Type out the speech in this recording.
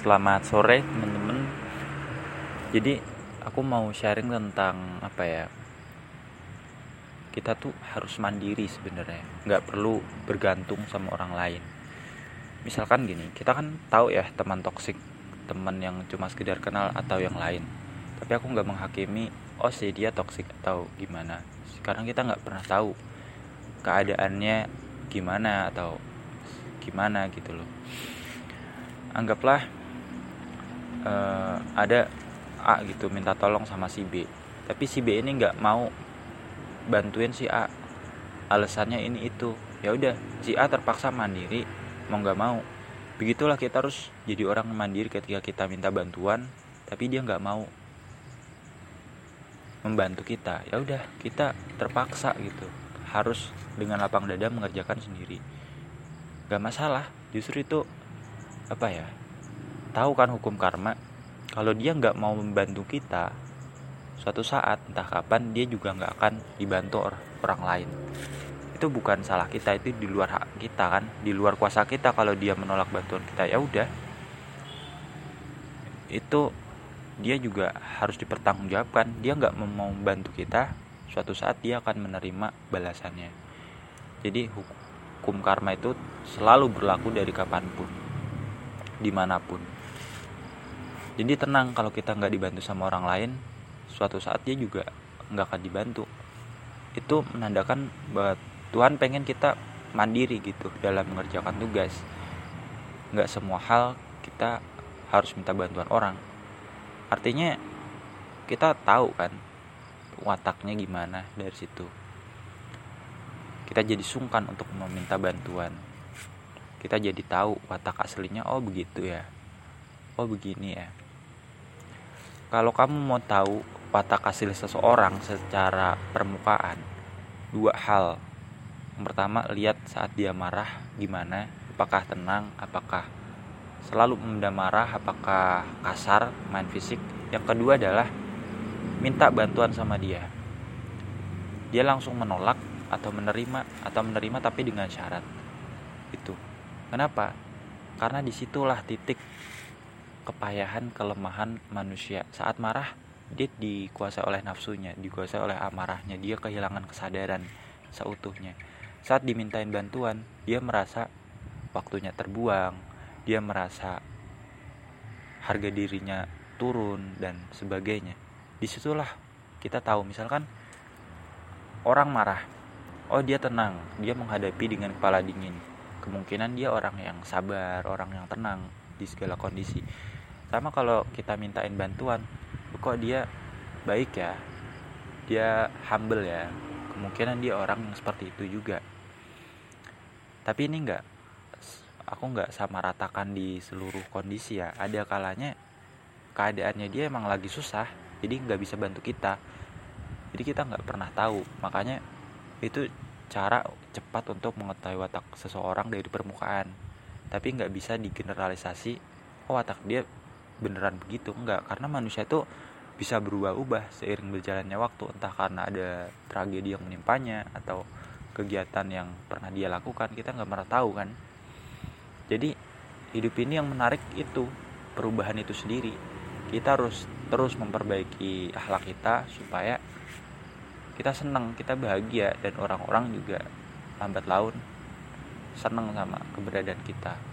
Selamat sore teman-teman. Jadi aku mau sharing tentang apa ya? Kita tuh harus mandiri sebenarnya, nggak perlu bergantung sama orang lain. Misalkan gini, kita kan tahu ya teman toksik, teman yang cuma sekedar kenal atau yang lain. Tapi aku nggak menghakimi, oh sih dia toksik atau gimana. Sekarang kita nggak pernah tahu keadaannya gimana atau gimana gitu loh. Anggaplah uh, ada A gitu minta tolong sama si B. Tapi si B ini nggak mau bantuin si A. Alasannya ini itu. Ya udah si A terpaksa mandiri mau nggak mau. Begitulah kita harus jadi orang mandiri ketika kita minta bantuan tapi dia nggak mau membantu kita. Ya udah kita terpaksa gitu. Harus dengan lapang dada mengerjakan sendiri. Gak masalah justru itu apa ya tahu kan hukum karma? Kalau dia nggak mau membantu kita suatu saat entah kapan dia juga nggak akan dibantu orang lain. Itu bukan salah kita itu di luar hak kita kan? Di luar kuasa kita kalau dia menolak bantuan kita ya udah. Itu dia juga harus dipertanggungjawabkan. Dia nggak mau membantu kita suatu saat dia akan menerima balasannya. Jadi hukum karma itu selalu berlaku dari kapan pun di mana pun jadi tenang kalau kita nggak dibantu sama orang lain suatu saat dia juga nggak akan dibantu. Itu menandakan bahwa Tuhan pengen kita mandiri gitu dalam mengerjakan tugas. Nggak semua hal kita harus minta bantuan orang. Artinya kita tahu kan wataknya gimana dari situ. Kita jadi sungkan untuk meminta bantuan. Kita jadi tahu watak aslinya oh begitu ya. Oh begini ya kalau kamu mau tahu watak asli seseorang secara permukaan, dua hal. Yang pertama, lihat saat dia marah gimana, apakah tenang, apakah selalu memendam marah, apakah kasar, main fisik. Yang kedua adalah minta bantuan sama dia. Dia langsung menolak atau menerima atau menerima tapi dengan syarat. Itu. Kenapa? Karena di situlah titik kepayahan kelemahan manusia. Saat marah dia dikuasai oleh nafsunya dikuasai oleh amarahnya. Dia kehilangan kesadaran seutuhnya. Saat dimintain bantuan dia merasa waktunya terbuang. Dia merasa harga dirinya turun dan sebagainya. Di situlah kita tahu misalkan orang marah oh dia tenang dia menghadapi dengan kepala dingin. Kemungkinan dia orang yang sabar orang yang tenang di segala kondisi sama kalau kita mintain bantuan kok dia baik ya? Dia humble ya. Kemungkinan dia orang seperti itu juga. Tapi ini enggak aku nggak sama ratakan di seluruh kondisi ya. Ada kalanya keadaannya dia emang lagi susah jadi nggak bisa bantu kita. Jadi kita nggak pernah tahu. Makanya itu cara cepat untuk mengetahui watak seseorang dari permukaan. Tapi nggak bisa digeneralisasi oh watak dia beneran begitu enggak. Karena manusia itu bisa berubah-ubah seiring berjalannya waktu entah karena ada tragedi yang menimpanya atau kegiatan yang pernah dia lakukan kita nggak pernah tahu kan? Jadi hidup ini yang menarik itu perubahan itu sendiri. Kita harus terus memperbaiki akhlak kita supaya kita senang kita bahagia dan orang-orang juga lambat laun senang sama keberadaan kita